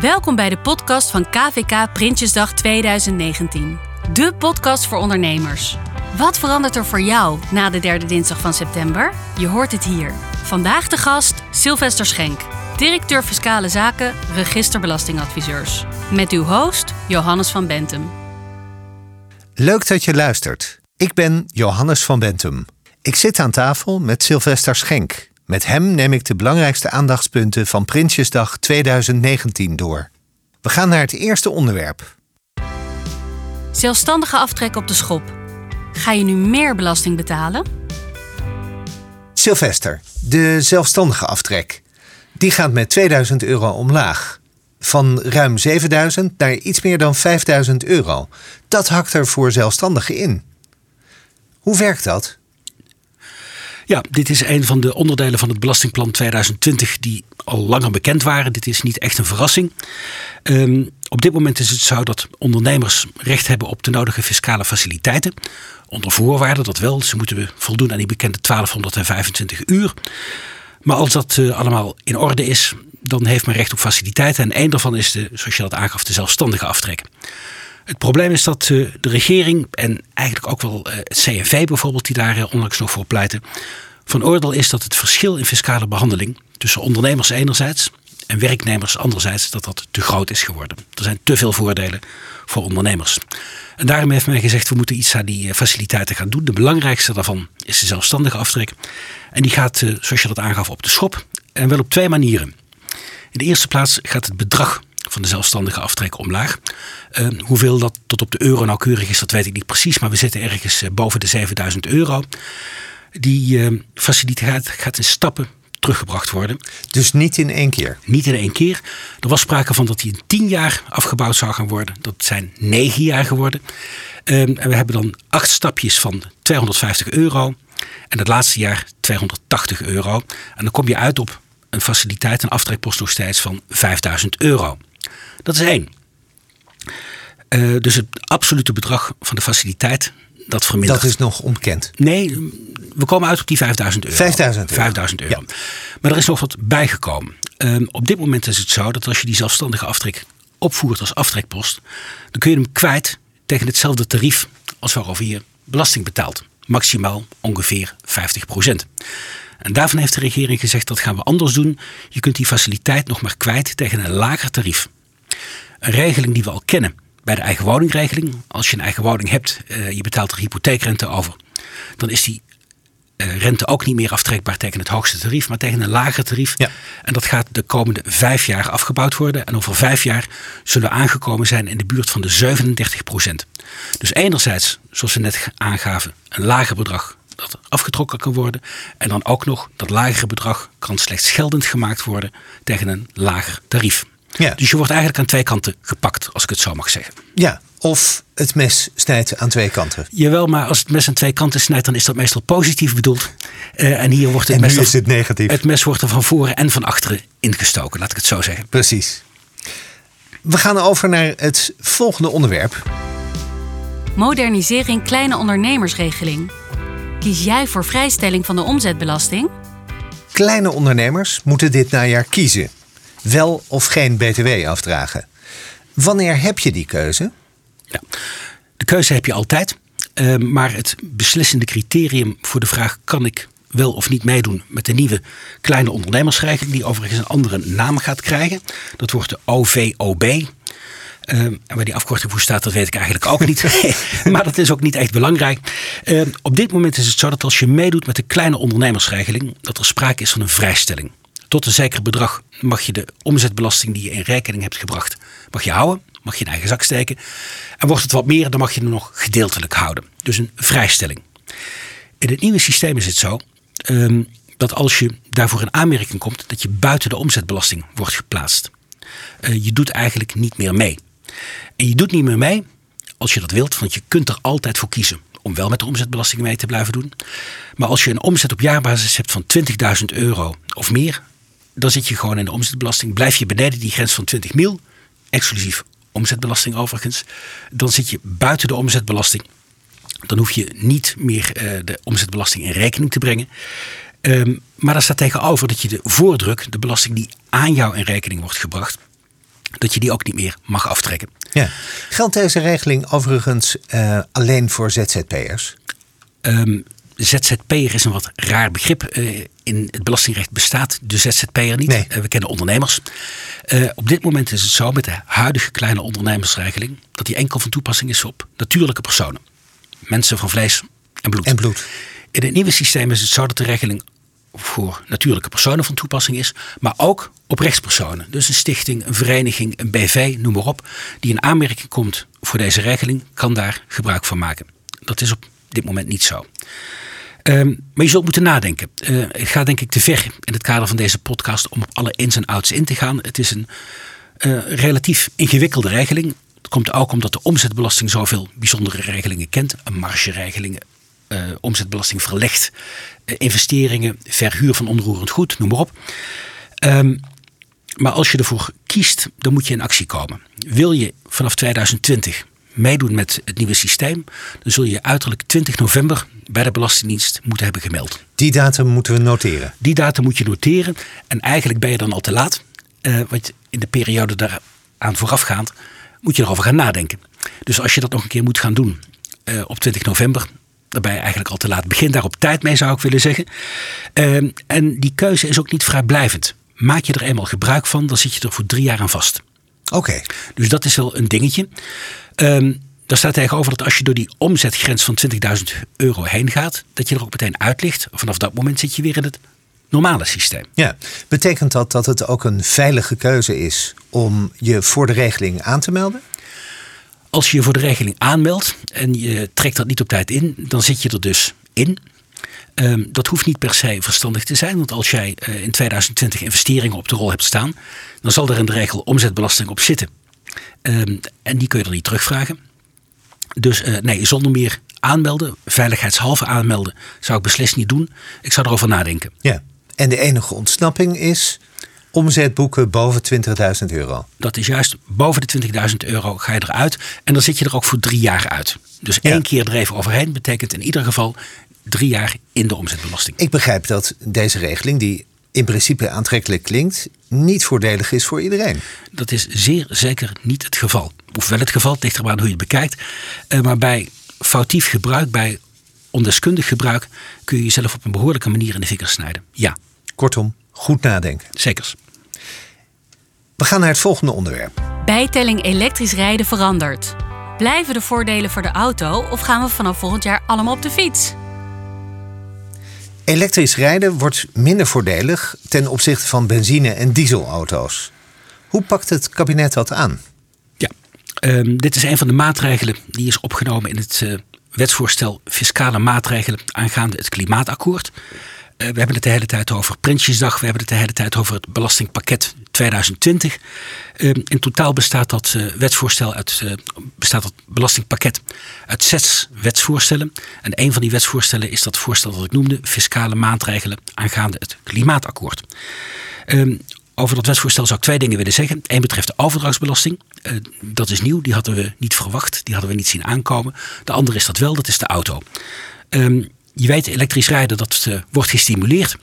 Welkom bij de podcast van KVK Prinsjesdag 2019. De podcast voor ondernemers. Wat verandert er voor jou na de derde dinsdag van september? Je hoort het hier. Vandaag de gast Sylvester Schenk, directeur Fiscale Zaken, Register Belastingadviseurs. Met uw host Johannes van Bentum. Leuk dat je luistert. Ik ben Johannes van Bentum. Ik zit aan tafel met Sylvester Schenk. Met hem neem ik de belangrijkste aandachtspunten van Prinsjesdag 2019 door. We gaan naar het eerste onderwerp. Zelfstandige aftrek op de schop. Ga je nu meer belasting betalen? Sylvester, de zelfstandige aftrek. Die gaat met 2000 euro omlaag. Van ruim 7000 naar iets meer dan 5000 euro. Dat hakt er voor zelfstandigen in. Hoe werkt dat? Ja, dit is een van de onderdelen van het Belastingplan 2020 die al langer bekend waren. Dit is niet echt een verrassing. Um, op dit moment is het zo dat ondernemers recht hebben op de nodige fiscale faciliteiten. Onder voorwaarden dat wel. Ze moeten voldoen aan die bekende 1225 uur. Maar als dat uh, allemaal in orde is, dan heeft men recht op faciliteiten. En één daarvan is de, zoals je dat aangaf, de zelfstandige aftrek. Het probleem is dat uh, de regering en eigenlijk ook wel uh, het CNV bijvoorbeeld, die daar onlangs nog voor pleiten, van oordeel is dat het verschil in fiscale behandeling tussen ondernemers enerzijds en werknemers anderzijds dat dat te groot is geworden. Er zijn te veel voordelen voor ondernemers. En daarom heeft men gezegd we moeten iets aan die faciliteiten gaan doen. De belangrijkste daarvan is de zelfstandige aftrek. En die gaat, zoals je dat aangaf, op de schop. En wel op twee manieren. In de eerste plaats gaat het bedrag van de zelfstandige aftrek omlaag. Uh, hoeveel dat tot op de euro nauwkeurig is, dat weet ik niet precies. Maar we zitten ergens boven de 7000 euro. Die uh, faciliteit gaat in stappen teruggebracht worden. Dus niet in één keer? Niet in één keer. Er was sprake van dat die in tien jaar afgebouwd zou gaan worden. Dat zijn negen jaar geworden. Um, en we hebben dan acht stapjes van 250 euro. En het laatste jaar 280 euro. En dan kom je uit op een faciliteit, een aftrekpost nog steeds van 5000 euro. Dat is één. Uh, dus het absolute bedrag van de faciliteit, dat vermindert. Dat is nog onbekend? Nee, we komen uit op die 5000 euro. 5000 euro. 5000 euro. Ja. Maar er is nog wat bijgekomen. Um, op dit moment is het zo dat als je die zelfstandige aftrek opvoert als aftrekpost, dan kun je hem kwijt tegen hetzelfde tarief als waarover je belasting betaalt. Maximaal ongeveer 50 procent. En daarvan heeft de regering gezegd dat gaan we anders doen. Je kunt die faciliteit nog maar kwijt tegen een lager tarief. Een regeling die we al kennen bij de eigen woningregeling. Als je een eigen woning hebt, uh, je betaalt er hypotheekrente over. Dan is die uh, rente ook niet meer aftrekbaar tegen het hoogste tarief, maar tegen een lager tarief. Ja. En dat gaat de komende vijf jaar afgebouwd worden. En over vijf jaar zullen we aangekomen zijn in de buurt van de 37 procent. Dus enerzijds, zoals we net aangaven, een lager bedrag dat afgetrokken kan worden. En dan ook nog dat lagere bedrag kan slechts geldend gemaakt worden tegen een lager tarief. Ja. Dus je wordt eigenlijk aan twee kanten gepakt, als ik het zo mag zeggen. Ja, of het mes snijdt aan twee kanten. Jawel, maar als het mes aan twee kanten snijdt, dan is dat meestal positief bedoeld. Uh, en hier wordt het en mes. Nu is het negatief. Het mes wordt er van voren en van achteren ingestoken, laat ik het zo zeggen. Precies. We gaan over naar het volgende onderwerp. Modernisering kleine ondernemersregeling. Kies jij voor vrijstelling van de omzetbelasting? Kleine ondernemers moeten dit najaar kiezen. Wel of geen BTW afdragen. Wanneer heb je die keuze? Ja, de keuze heb je altijd. Uh, maar het beslissende criterium voor de vraag: kan ik wel of niet meedoen met de nieuwe kleine ondernemersregeling, die overigens een andere naam gaat krijgen. Dat wordt de OVOB. Uh, en waar die afkorting voor staat, dat weet ik eigenlijk ook niet. maar dat is ook niet echt belangrijk. Uh, op dit moment is het zo dat als je meedoet met de kleine ondernemersregeling, dat er sprake is van een vrijstelling. Tot een zeker bedrag mag je de omzetbelasting die je in rekening hebt gebracht, mag je houden. Mag je in eigen zak steken. En wordt het wat meer, dan mag je hem nog gedeeltelijk houden. Dus een vrijstelling. In het nieuwe systeem is het zo um, dat als je daarvoor in aanmerking komt, dat je buiten de omzetbelasting wordt geplaatst. Uh, je doet eigenlijk niet meer mee. En je doet niet meer mee als je dat wilt, want je kunt er altijd voor kiezen om wel met de omzetbelasting mee te blijven doen. Maar als je een omzet op jaarbasis hebt van 20.000 euro of meer, dan zit je gewoon in de omzetbelasting. Blijf je beneden die grens van 20 mil, exclusief omzetbelasting overigens, dan zit je buiten de omzetbelasting. Dan hoef je niet meer uh, de omzetbelasting in rekening te brengen. Um, maar daar staat tegenover dat je de voordruk, de belasting die aan jou in rekening wordt gebracht, dat je die ook niet meer mag aftrekken. Ja. Geldt deze regeling overigens uh, alleen voor ZZP'ers? Um, ZZP'er is een wat raar begrip. Uh, in het belastingrecht bestaat de ZZP'er niet. Nee. Uh, we kennen ondernemers. op dit moment is het zo met de huidige kleine ondernemersregeling dat die enkel van toepassing is op natuurlijke personen. Mensen van vlees en bloed. En bloed. In het nieuwe systeem is het zo dat de regeling voor natuurlijke personen van toepassing is, maar ook op rechtspersonen. Dus een stichting, een vereniging, een BV, noem maar op, die in aanmerking komt voor deze regeling, kan daar gebruik van maken. Dat is op dit moment niet zo. Um, maar je zult moeten nadenken. Uh, het gaat denk ik te ver in het kader van deze podcast om op alle ins en outs in te gaan. Het is een uh, relatief ingewikkelde regeling. Het komt ook omdat de omzetbelasting zoveel bijzondere regelingen kent. Een uh, omzetbelasting verlegd, investeringen, verhuur van onroerend goed, noem maar op. Um, maar als je ervoor kiest, dan moet je in actie komen. Wil je vanaf 2020 meedoen met het nieuwe systeem, dan zul je uiterlijk 20 november bij de Belastingdienst moeten hebben gemeld. Die datum moeten we noteren? Die datum moet je noteren. En eigenlijk ben je dan al te laat. Uh, want in de periode daaraan voorafgaand moet je erover gaan nadenken. Dus als je dat nog een keer moet gaan doen uh, op 20 november, dan ben je eigenlijk al te laat. Begin daar op tijd mee, zou ik willen zeggen. Uh, en die keuze is ook niet vrijblijvend. Maak je er eenmaal gebruik van, dan zit je er voor drie jaar aan vast. Oké. Okay. Dus dat is wel een dingetje. Um, daar staat tegenover dat als je door die omzetgrens van 20.000 euro heen gaat, dat je er ook meteen uit ligt. Vanaf dat moment zit je weer in het normale systeem. Ja, betekent dat dat het ook een veilige keuze is om je voor de regeling aan te melden? Als je je voor de regeling aanmeldt en je trekt dat niet op tijd in, dan zit je er dus in. Um, dat hoeft niet per se verstandig te zijn, want als jij uh, in 2020 investeringen op de rol hebt staan, dan zal er in de regel omzetbelasting op zitten. Um, en die kun je er niet terugvragen. Dus uh, nee, zonder meer aanmelden, veiligheidshalve aanmelden, zou ik beslist niet doen. Ik zou erover nadenken. Ja, en de enige ontsnapping is omzet boeken boven 20.000 euro. Dat is juist boven de 20.000 euro ga je eruit. En dan zit je er ook voor drie jaar uit. Dus Ja. één keer er even overheen betekent in ieder geval drie jaar in de omzetbelasting. Ik begrijp dat deze regeling, die in principe aantrekkelijk klinkt, niet voordelig is voor iedereen. Dat is zeer zeker niet het geval. Of wel het geval, het ligt er maar aan hoe je het bekijkt. Eh, maar bij foutief gebruik, bij ondeskundig gebruik, kun je jezelf op een behoorlijke manier in de vingers snijden. Ja, Kortom, goed nadenken. zeker. We gaan naar het volgende onderwerp. Bijtelling elektrisch rijden verandert. Blijven de voordelen voor de auto of gaan we vanaf volgend jaar allemaal op de fiets? Elektrisch rijden wordt minder voordelig ten opzichte van benzine- en dieselauto's. Hoe pakt het kabinet dat aan? Ja, ehm, dit is een van de maatregelen die is opgenomen in het eh, wetsvoorstel fiscale maatregelen aangaande het klimaatakkoord. Eh, we hebben het de hele tijd over Prinsjesdag, we hebben het de hele tijd over het belastingpakket 2020. Ehm, in totaal bestaat dat eh, wetsvoorstel uit, eh, bestaat dat belastingpakket uit zes wetsvoorstellen. En een van die wetsvoorstellen is dat voorstel dat ik noemde, fiscale maatregelen aangaande het klimaatakkoord. Ehm, over dat wetsvoorstel zou ik twee dingen willen zeggen. Eén betreft de overdrachtsbelasting. Eh, dat is nieuw, die hadden we niet verwacht, die hadden we niet zien aankomen. De andere is dat wel, dat is de auto. Ehm, je weet, elektrisch rijden, dat eh, wordt gestimuleerd.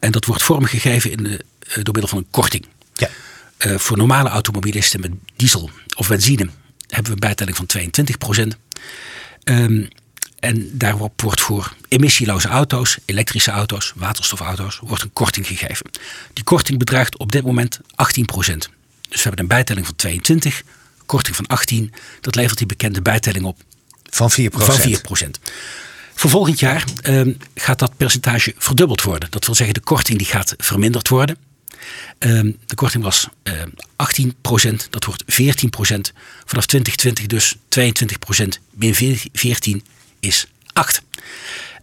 En dat wordt vormgegeven in, de- eh, door middel van een korting. Ja. Eh, voor normale automobilisten met diesel of benzine hebben we een bijtelling van 22% en daarop wordt voor emissieloze auto's, elektrische auto's, waterstofauto's, wordt een korting gegeven. Die korting bedraagt op dit moment 18% Dus we hebben een bijtelling van 22, korting van 18. Dat levert die bekende bijtelling op Van 4 van 4 Voor volgend jaar ehm, gaat dat percentage verdubbeld worden. Dat wil zeggen, de korting die gaat verminderd worden. Ehm, de korting was ehm, 18% dat wordt 14% Vanaf 2020 dus 22% min 14 is 8.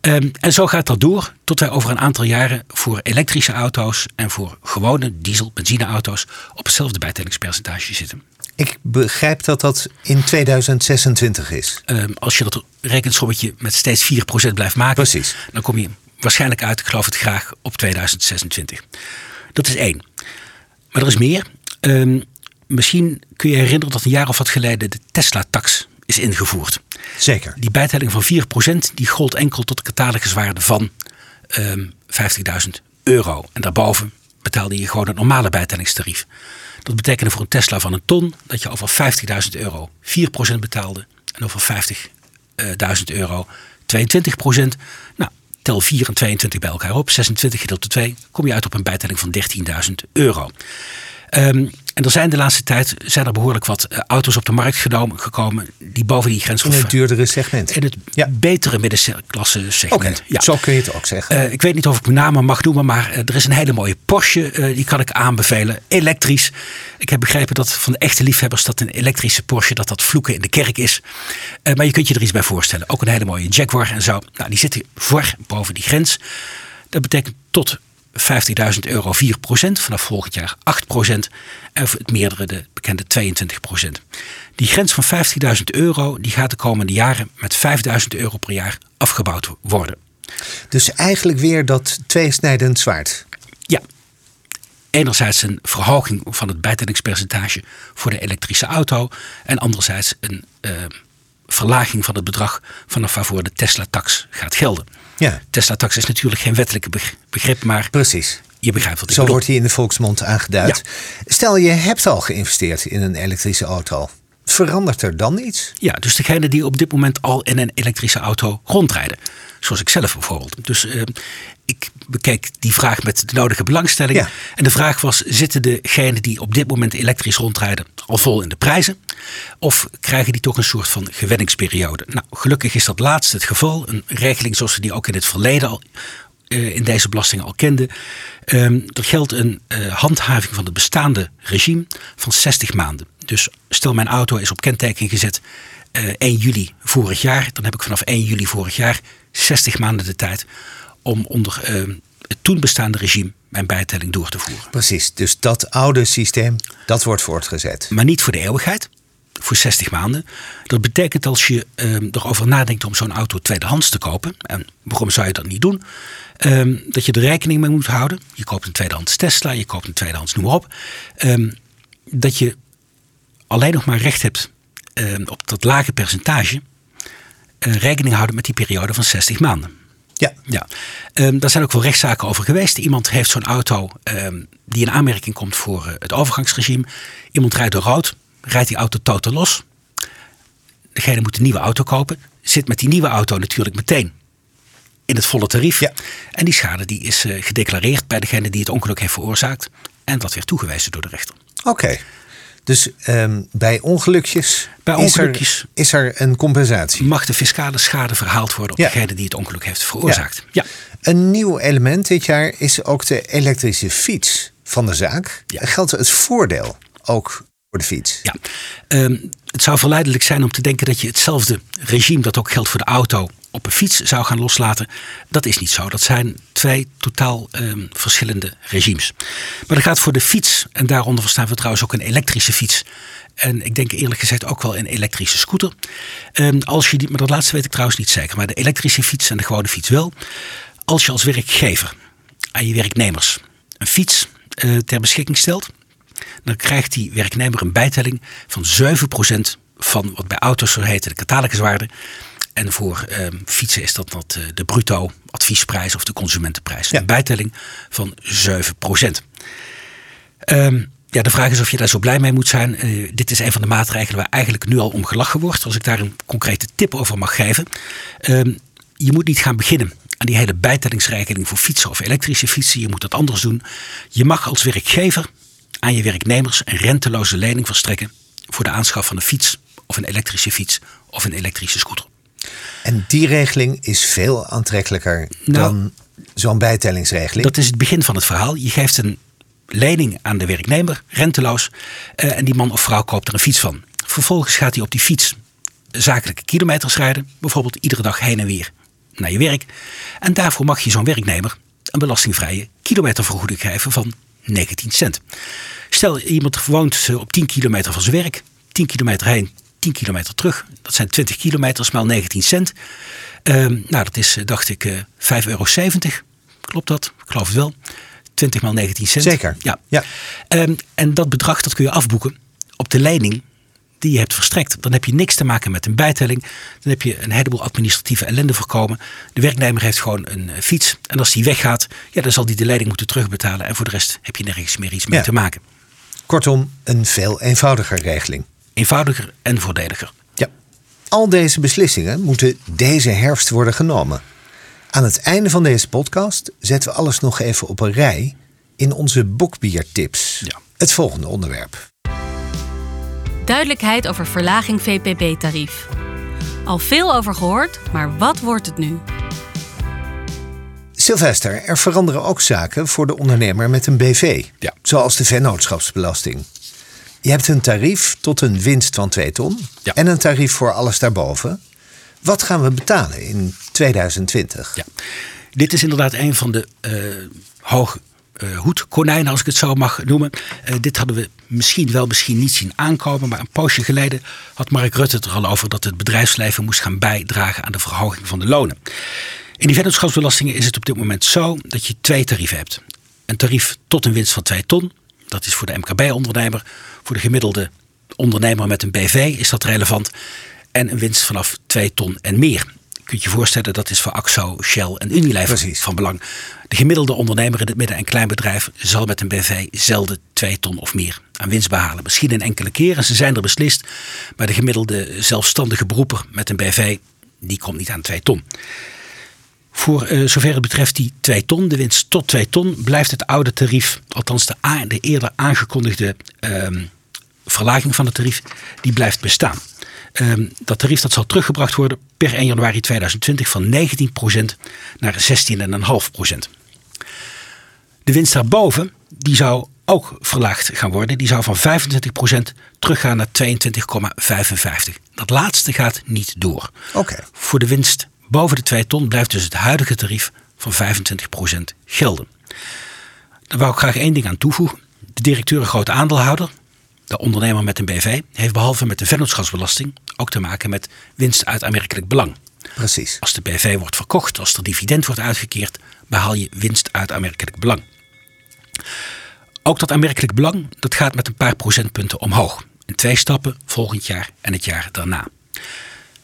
Ehm, en zo gaat dat door tot wij over een aantal jaren voor elektrische auto's en voor gewone diesel, benzineauto's op hetzelfde bijtellingspercentage zitten. Ik begrijp dat dat in 2026 is. Ehm, als je dat rekensommetje met steeds 4% blijft maken, Precies. dan kom je waarschijnlijk uit, ik geloof het graag, op 2026. Dat is één. Maar er is meer. Ehm, misschien kun je herinneren dat een jaar of wat geleden de Tesla-tax is ingevoerd. Zeker. Die bijtelling van 4% die gold enkel tot de cataloguswaarde van ehm 50.000 euro. En daarboven betaalde je gewoon het normale bijtellingstarief. Dat betekende voor een Tesla van een ton dat je over 50.000 euro 4% betaalde. En over 50.000 euro 22%. Nou, tel 4 en 22 bij elkaar op. 26 gedeeld door 2 kom je uit op een bijtelling van 13.000 euro. Um, en er zijn de laatste tijd zijn er behoorlijk wat eh, auto's op de markt genomen, gekomen die boven die grens In het duurdere segment. In het betere middenklasse segment. Okay, ja. Zo kun je het ook zeggen. Uh, ik weet niet of ik mijn namen mag noemen, maar uh, er is een hele mooie Porsche. Uh, die kan ik aanbevelen. Elektrisch. Ik heb begrepen dat van de echte liefhebbers dat een elektrische Porsche dat dat vloeken in de kerk is. maar je kunt je er iets bij voorstellen. Ook een hele mooie Jaguar en zo. Nou, die zitten voor boven die grens. Dat betekent tot 50.000 euro 4% vanaf volgend jaar 8% en voor het meerdere de bekende 22% Die grens van 15.000 euro die gaat de komende jaren met 5.000 euro per jaar afgebouwd worden. Dus eigenlijk weer dat tweesnijdend zwaard. Ja. Enerzijds een verhoging van het bijtellingspercentage voor de elektrische auto en anderzijds een uh, verlaging van het bedrag vanaf waarvoor de Tesla-tax gaat gelden. Ja. Tesla-tax is natuurlijk geen wettelijke begrip, maar Precies. je begrijpt wat ik Zo bedoel. wordt hij in de volksmond aangeduid. Stel je hebt al geïnvesteerd in een elektrische auto. Verandert er dan iets? Ja, dus degene die op dit moment al in een elektrische auto rondrijden. Zoals ik zelf bijvoorbeeld. Dus uh, ik bekeek die vraag met de nodige belangstelling. Ja. En de vraag was: zitten degenen die op dit moment elektrisch rondrijden al vol in de prijzen? Of krijgen die toch een soort van gewenningsperiode? Nou, gelukkig is dat laatste het geval. Een regeling zoals we die ook in het verleden al uh, in deze belasting al kenden. Um, er geldt een uh, handhaving van het bestaande regime van 60 maanden. Dus stel mijn auto is op kenteken gezet uh, 1 juli vorig jaar. Dan heb ik vanaf 1 juli vorig jaar 60 maanden de tijd om onder uh, het toen bestaande regime mijn bijtelling door te voeren. Precies, dus dat oude systeem, dat wordt voortgezet. Maar niet voor de eeuwigheid, voor 60 maanden. Dat betekent als je uh, erover nadenkt om zo'n auto tweedehands te kopen, en waarom zou je dat niet doen? Uh, dat je er rekening mee moet houden. Je koopt een tweedehands Tesla, je koopt een tweedehands, noem maar op. Uh, dat je alleen nog maar recht hebt op dat lage percentage uh, rekening houden met die periode van 60 maanden. Ja. ja. Um, daar zijn ook wel rechtszaken over geweest. Iemand heeft zo'n auto um, die in aanmerking komt voor uh, het overgangsregime. Iemand rijdt door rood, rijdt die auto totaal los. Degene moet een nieuwe auto kopen. Zit met die nieuwe auto natuurlijk meteen in het volle tarief. Ja. En die schade die is uh, gedeclareerd bij degene die het ongeluk heeft veroorzaakt. En dat werd toegewezen door de rechter. Oké. Okay. Dus um, bij ongelukjes, bij ongelukjes is, er, is er een compensatie. Mag de fiscale schade verhaald worden op ja. degene die het ongeluk heeft veroorzaakt. Ja. ja. Een nieuw element dit jaar is ook de elektrische fiets van de zaak. Ja. Geldt het voordeel ook voor de fiets? Ja. Um, het zou verleidelijk zijn om te denken dat je hetzelfde regime dat ook geldt voor de auto op een fiets zou gaan loslaten. Dat is niet zo. Dat zijn twee totaal um, verschillende regimes. Maar dat gaat voor de fiets, en daaronder verstaan we trouwens ook een elektrische fiets. En ik denk eerlijk gezegd ook wel een elektrische scooter. Um, als je die, maar dat laatste weet ik trouwens niet zeker. Maar de elektrische fiets en de gewone fiets wel. Als je als werkgever aan je werknemers een fiets uh, ter beschikking stelt. Dan krijgt die werknemer een bijtelling van 7% van wat bij auto's zo heet de cataloguswaarde. En voor um, fietsen is dat, dat uh, de bruto adviesprijs of de consumentenprijs. Ja. Een bijtelling van 7 um, ja, de vraag is of je daar zo blij mee moet zijn. Uh, dit is een van de maatregelen waar eigenlijk nu al om gelachen wordt. Als ik daar een concrete tip over mag geven. Um, je moet niet gaan beginnen aan die hele bijtellingsregeling voor fietsen of elektrische fietsen. Je moet dat anders doen. Je mag als werkgever aan je werknemers een renteloze lening verstrekken voor de aanschaf van een fiets of een elektrische fiets of een elektrische scooter. En die regeling is veel aantrekkelijker nou, dan zo'n bijtellingsregeling? Dat is het begin van het verhaal. Je geeft een lening aan de werknemer, renteloos, uh, en die man of vrouw koopt er een fiets van. Vervolgens gaat hij op die fiets zakelijke kilometers rijden, bijvoorbeeld iedere dag heen en weer naar je werk. En daarvoor mag je zo'n werknemer een belastingvrije kilometervergoeding geven van 19 cent. Stel, iemand woont op 10 kilometer van zijn werk, 10 kilometer heen, 10 kilometer terug. Dat zijn 20 kilometers maal 19 cent. Um, nou, dat is, dacht ik, uh, 5,70 euro. Klopt dat? Ik geloof het wel. 20 maal 19 cent. Zeker. Ja. ja. Um, en dat bedrag dat kun je afboeken op de lening die je hebt verstrekt. Dan heb je niks te maken met een bijtelling. Dan heb je een heleboel administratieve ellende voorkomen. De werknemer heeft gewoon een eh, fiets. En als die weggaat, ja, dan zal die de leiding moeten terugbetalen. En voor de rest heb je nergens meer iets mee Ja. te maken. Kortom, een veel eenvoudiger regeling. Eenvoudiger en voordeliger. Ja. Al deze beslissingen moeten deze herfst worden genomen. Aan het einde van deze podcast zetten we alles nog even op een rij in onze boekbiertips. Ja. Het volgende onderwerp. Duidelijkheid over verlaging VPB-tarief. Al veel over gehoord, maar wat wordt het nu? Sylvester, er veranderen ook zaken voor de ondernemer met een BV. Ja. Zoals de vennootschapsbelasting. Je hebt een tarief tot een winst van 2 ton Ja. en een tarief voor alles daarboven. Wat gaan we betalen in 2020? Ja. Dit is inderdaad een van de eh hoog eh, hoedkonijnen, als ik het zo mag noemen. Eh, dit hadden we misschien wel misschien niet zien aankomen. Maar een poosje geleden had Mark Rutte het er al over dat het bedrijfsleven moest gaan bijdragen aan de verhoging van de lonen. In die vennootschapsbelastingen is het op dit moment zo dat je twee tarieven hebt. Een tarief tot een winst van 2 ton. Dat is voor de MKB-ondernemer. Voor de gemiddelde ondernemer met een BV is dat relevant. En een winst vanaf 2 ton en meer. Je kunt je voorstellen, dat is voor AXO, Shell en Unilever Precies. van belang. De gemiddelde ondernemer in het midden- en kleinbedrijf zal met een BV zelden 2 ton of meer aan winst behalen. Misschien een enkele keer en ze zijn er beslist. Maar de gemiddelde zelfstandige beroeper met een BV, die komt niet aan 2 ton. Voor eh, zover het betreft die 2 ton, de winst tot 2 ton, blijft het oude tarief, althans de, eerder aangekondigde ehm, verlaging van het tarief, die blijft bestaan. Ehm, dat tarief dat zal teruggebracht worden per 1 januari 2020 van 19% naar 16,5%. De winst daarboven, die zou ook verlaagd gaan worden. Die zou van 25% teruggaan naar 22,55. Dat laatste gaat niet door. Oké. Voor de winst boven de 2 ton blijft dus het huidige tarief van 25% gelden. Daar wou ik graag één ding aan toevoegen. De directeur en grote aandeelhouder, de ondernemer met een BV, heeft behalve met de vennootschapsbelasting ook te maken met winst uit aanmerkelijk belang. Precies. Als de BV wordt verkocht, als er dividend wordt uitgekeerd, behaal je winst uit aanmerkelijk belang. Ook dat aanmerkelijk belang, dat gaat met een paar procentpunten omhoog. In twee stappen, volgend jaar en het jaar daarna.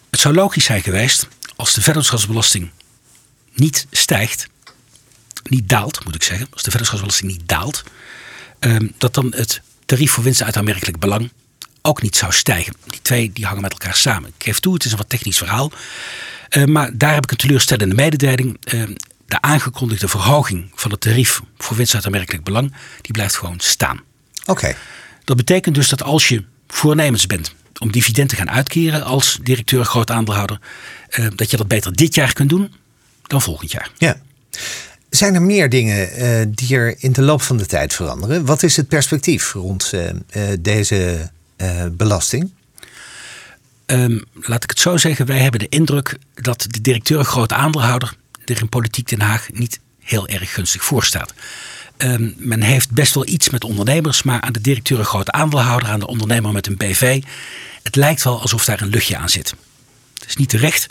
Het zou logisch zijn geweest als de vennootschapsbelasting niet stijgt, niet daalt moet ik zeggen, als de vennootschapsbelasting niet daalt, ehm, dat dan het tarief voor winst uit aanmerkelijk belang ook niet zou stijgen. Die twee die hangen met elkaar samen. Ik geef toe, het is een wat technisch verhaal. Eh, maar daar heb ik een teleurstellende mededeling. Eh, de aangekondigde verhoging van het tarief voor winst uit aanmerkelijk belang, die blijft gewoon staan. Oké. Dat betekent dus dat als je voornemens bent om dividend te gaan uitkeren als directeur groot aandeelhouder, eh, dat je dat beter dit jaar kunt doen dan volgend jaar. Ja. Zijn er meer dingen eh, die er in de loop van de tijd veranderen? Wat is het perspectief rond eh, deze belasting? Ehm, laat ik het zo zeggen, wij hebben de indruk dat de directeur groot aandeelhouder er in politiek Den Haag niet heel erg gunstig voor staat. Ehm, men heeft best wel iets met ondernemers, maar aan de directeur groot aandeelhouder, aan de ondernemer met een BV, het lijkt wel alsof daar een luchtje aan zit. Het is niet terecht,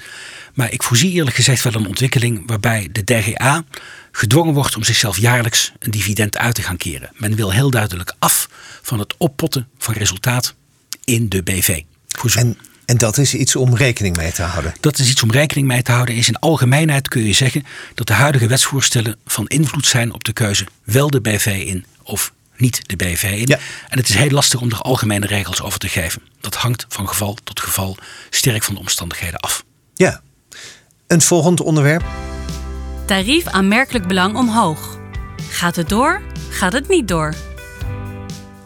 maar ik voorzie eerlijk gezegd wel een ontwikkeling waarbij de DGA gedwongen wordt om zichzelf jaarlijks een dividend uit te gaan keren. Men wil heel duidelijk af van het oppotten van resultaat in de BV. En, en dat is iets om rekening mee te houden. dat is iets om rekening mee te houden. Is in algemeenheid kun je zeggen dat de huidige wetsvoorstellen van invloed zijn op de keuze wel de BV in of niet de BV in. Ja. En het is heel lastig om er algemene regels over te geven. Dat hangt van geval tot geval sterk van de omstandigheden af. Ja. Een volgend onderwerp. Tarief aanmerkelijk belang omhoog. Gaat het door? Gaat het niet door?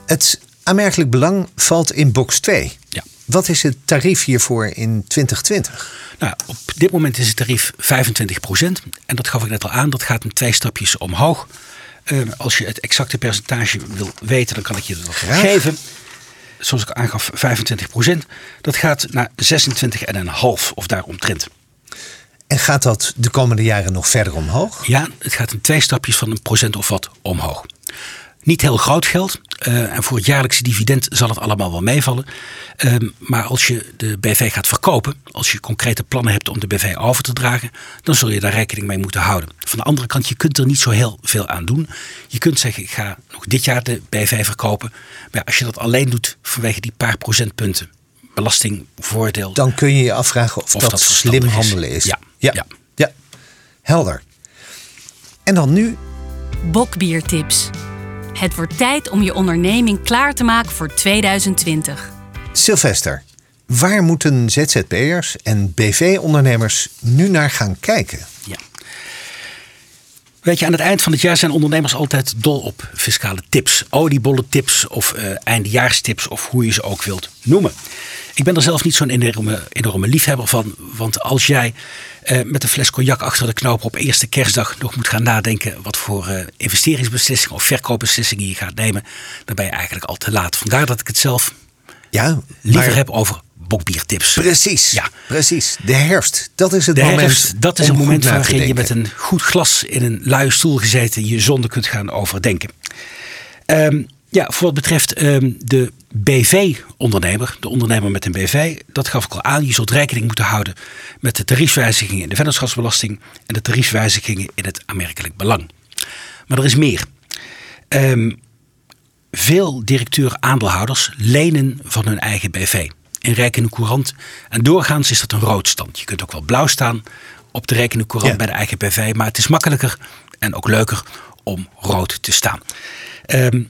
Het aanmerkelijk belang valt in box 2. Ja. Wat is het tarief hiervoor in 2020? Nou, op dit moment is het tarief 25% En dat gaf ik net al aan. Dat gaat in twee stapjes omhoog. Eh, als je het exacte percentage wil weten, dan kan ik je dat Graag. geven. Zoals ik aangaf, 25% Dat gaat naar 26,5 of daaromtrent. En gaat dat de komende jaren nog verder omhoog? Ja, het gaat in twee stapjes van een procent of wat omhoog. Niet heel groot geld. eh, en voor het jaarlijkse dividend zal het allemaal wel meevallen. Ehm, maar als je de BV gaat verkopen, als je concrete plannen hebt om de BV over te dragen, dan zul je daar rekening mee moeten houden. Van de andere kant, je kunt er niet zo heel veel aan doen. Je kunt zeggen, ik ga nog dit jaar de BV verkopen. Maar als je dat alleen doet vanwege die paar procentpunten belastingvoordeel. Dan kun je je afvragen of, Of dat, dat slim is. handelen is. Ja, ja. ja. ja. Helder. En dan nu Bokbiertips. Het wordt tijd om je onderneming klaar te maken voor 2020. Sylvester. Waar moeten ZZP'ers en BV-ondernemers nu naar gaan kijken? Ja. Weet je, aan het eind van het jaar zijn ondernemers altijd dol op fiscale tips. Oliebollen tips of eh eindejaarstips of hoe je ze ook wilt noemen. Ik ben er zelf niet zo'n enorme, enorme liefhebber van. Want als jij eh, met een fles cognac achter de knoop op eerste kerstdag nog moet gaan nadenken wat voor eh, investeringsbeslissingen of verkoopbeslissingen je gaat nemen, dan ben je eigenlijk al te laat. Vandaar dat ik het zelf Ja, liever maar- heb over bokbiertips. Precies. Ja. precies. De herfst. Dat is het De moment. herfst, dat is een moment waarin je met een goed glas in een luie stoel gezeten je zonde kunt gaan overdenken. Ehm, ja, voor wat betreft ehm, de BV-ondernemer, de ondernemer met een BV, dat gaf ik al aan. Je zult rekening moeten houden met de tariefwijzigingen in de vennootschapsbelasting en de tariefwijzigingen in het aanmerkelijk belang. Maar er is meer. Ehm, veel directeur-aandeelhouders lenen van hun eigen BV. In rekening courant. En doorgaans is dat een roodstand. Je kunt ook wel blauw staan op de rekening courant Ja. bij de eigen BV. Maar het is makkelijker en ook leuker om rood te staan. Ehm,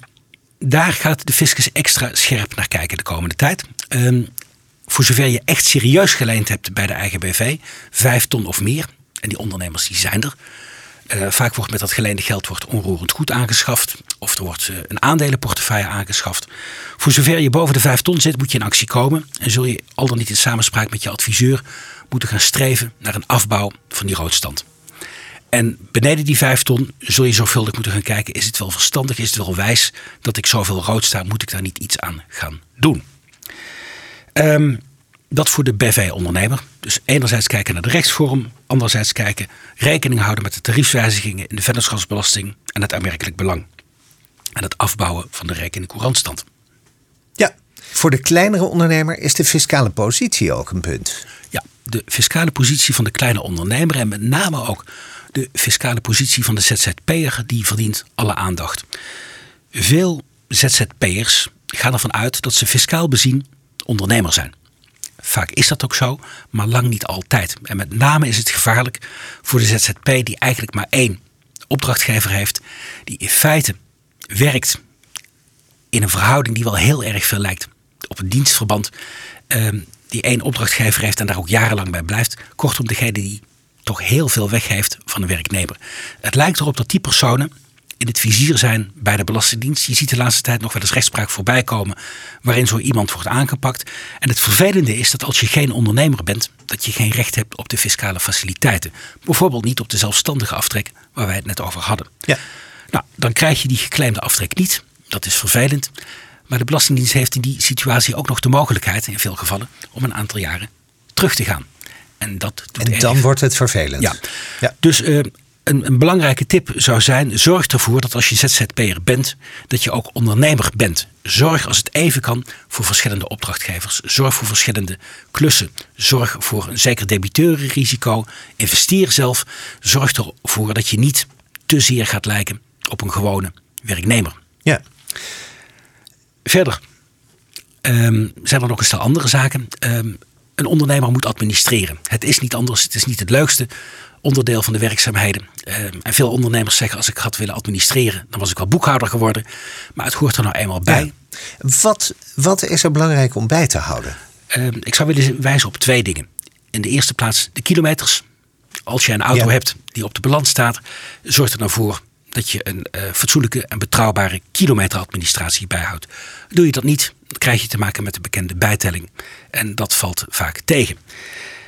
daar gaat de fiscus extra scherp naar kijken de komende tijd. Ehm, voor zover je echt serieus geleend hebt bij de eigen BV, vijf ton of meer. En die ondernemers die zijn er. Eh, vaak wordt met dat geleende geld wordt onroerend goed aangeschaft. Of er wordt eh, een aandelenportefeuille aangeschaft. Voor zover je boven de 5 ton zit, moet je in actie komen. En zul je al dan niet in samenspraak met je adviseur moeten gaan streven naar een afbouw van die roodstand. En beneden die 5 ton zul je zorgvuldig moeten gaan kijken: is het wel verstandig, is het wel wijs dat ik zoveel rood sta? Moet ik daar niet iets aan gaan doen? Ehm, dat voor de BV-ondernemer. Dus enerzijds kijken naar de rechtsvorm, anderzijds kijken, rekening houden met de tariefswijzigingen in de vennootschapsbelasting en het aanmerkelijk belang. En het afbouwen van de rekening courantstand. Ja, voor de kleinere ondernemer is de fiscale positie ook een punt. Ja, de fiscale positie van de kleine ondernemer en met name ook de fiscale positie van de ZZP'er, die verdient alle aandacht. Veel ZZP'ers gaan ervan uit dat ze fiscaal bezien ondernemer zijn. Vaak is dat ook zo, maar lang niet altijd. En met name is het gevaarlijk voor de ZZP die eigenlijk maar één opdrachtgever heeft, die in feite werkt in een verhouding die wel heel erg veel lijkt op een dienstverband. ehm, die één opdrachtgever heeft en daar ook jarenlang bij blijft. Kortom, degene die toch heel veel weggeeft van een werknemer. Het lijkt erop dat die personen in het vizier zijn bij de Belastingdienst. Je ziet de laatste tijd nog wel eens rechtspraak voorbij komen waarin zo iemand wordt aangepakt. En het vervelende is dat als je geen ondernemer bent, dat je geen recht hebt op de fiscale faciliteiten. Bijvoorbeeld niet op de zelfstandige aftrek waar wij het net over hadden. Ja. Nou, dan krijg je die geclaimde aftrek niet. Dat is vervelend. Maar de Belastingdienst heeft in die situatie ook nog de mogelijkheid, in veel gevallen, om een aantal jaren terug te gaan. En dat doet En erg dan wordt het vervelend. ja. ja. Dus eh, een, een belangrijke tip zou zijn: zorg ervoor dat als je ZZP'er bent, dat je ook ondernemer bent. Zorg als het even kan voor verschillende opdrachtgevers. Zorg voor verschillende klussen. Zorg voor een zeker debiteurenrisico. Investeer zelf. Zorg ervoor dat je niet te zeer gaat lijken op een gewone werknemer. ja. Verder ehm, zijn er nog een stel andere zaken. Ehm, een ondernemer moet administreren. Het is niet anders. Het is niet het leukste onderdeel van de werkzaamheden. Ehm, en veel ondernemers zeggen als ik had willen administreren, dan was ik wel boekhouder geworden. Maar het hoort er nou eenmaal bij. Wat, wat is er belangrijk om bij te houden? Ehm, ik zou willen wijzen op twee dingen. In de eerste plaats de kilometers. Als je een auto Ja. hebt die op de balans staat, zorg er dan voor dat je een eh, fatsoenlijke en betrouwbare kilometeradministratie bijhoudt. Doe je dat niet, krijg je te maken met de bekende bijtelling. En dat valt vaak tegen.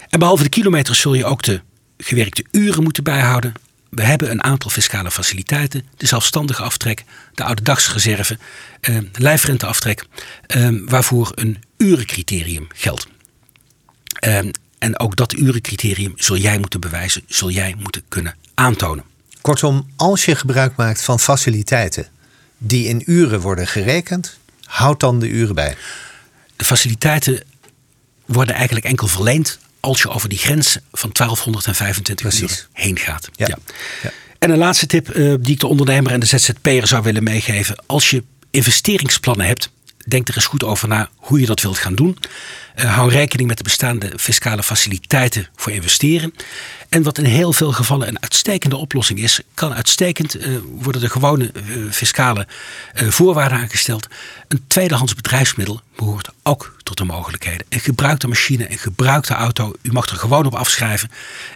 En behalve de kilometers zul je ook de gewerkte uren moeten bijhouden. We hebben een aantal fiscale faciliteiten. De zelfstandige aftrek, de oude dagsreserve, eh, lijfrenteaftrek, eh, waarvoor een urencriterium geldt. Eh, en ook dat urencriterium zul jij moeten bewijzen, zul jij moeten kunnen aantonen. Kortom, als je gebruik maakt van faciliteiten die in uren worden gerekend, houd dan de uren bij. De faciliteiten worden eigenlijk enkel verleend als je over die grens van 1225 Precies. uur heen gaat. Ja. Ja. En een laatste tip eh, die ik de ondernemer en de ZZP'er zou willen meegeven. Als je investeringsplannen hebt, denk er eens goed over na hoe je dat wilt gaan doen. Uh, hou rekening met de bestaande fiscale faciliteiten voor investeren. En wat in heel veel gevallen een uitstekende oplossing is, kan uitstekend uh, worden de gewone uh, fiscale voorwaarden aangesteld. Een tweedehands bedrijfsmiddel behoort ook tot de mogelijkheden. Een gebruikte machine, een gebruikte auto, u mag er gewoon op afschrijven.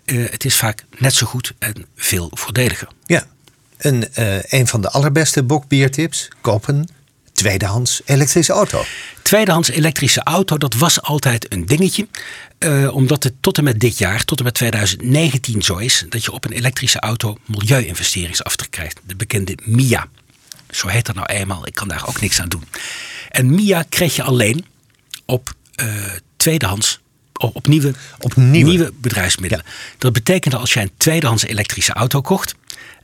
het is vaak net zo goed en veel voordeliger. Ja, een, een van de allerbeste bokbiertips: kopen tweedehands elektrische auto. Tweedehands elektrische auto, dat was altijd een dingetje. Uh, omdat het tot en met dit jaar, tot en met 2019 zo is, dat je op een elektrische auto milieu-investeringsaftrek krijgt. De bekende MIA. Zo heet dat nou eenmaal. Ik kan daar ook niks aan doen. En MIA kreeg je alleen op uh, tweedehands op, nieuwe, op nieuwe. nieuwe bedrijfsmiddelen. Dat betekende als jij een tweedehands elektrische auto kocht,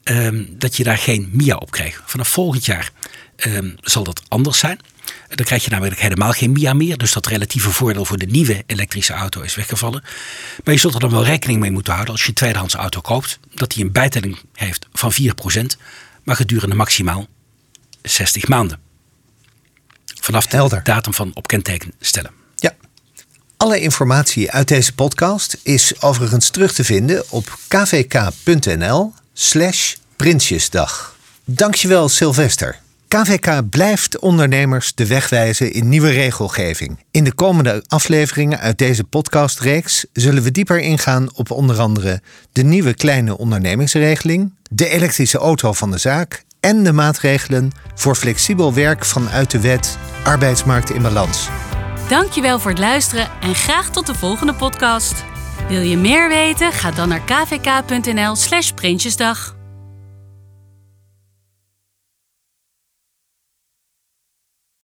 um, dat je daar geen MIA op kreeg. Vanaf volgend jaar um, zal dat anders zijn. Dan krijg je namelijk helemaal geen MIA meer. Dus dat relatieve voordeel voor de nieuwe elektrische auto is weggevallen. Maar je zult er dan wel rekening mee moeten houden als je een tweedehands auto koopt. Dat die een bijtelling heeft van 4%. Maar gedurende maximaal 60 maanden. Vanaf de datum van op kenteken stellen. Ja. Alle informatie uit deze podcast is overigens terug te vinden op kvk.nl slash Prinsjesdag. Dankjewel Sylvester. KVK blijft ondernemers de weg wijzen in nieuwe regelgeving. In de komende afleveringen uit deze podcastreeks zullen we dieper ingaan op onder andere de nieuwe kleine ondernemingsregeling, de elektrische auto van de zaak en de maatregelen voor flexibel werk vanuit de wet arbeidsmarkt in balans. Dankjewel voor het luisteren en graag tot de volgende podcast. Wil je meer weten? Ga dan naar kvk.nl/prinsjesdag.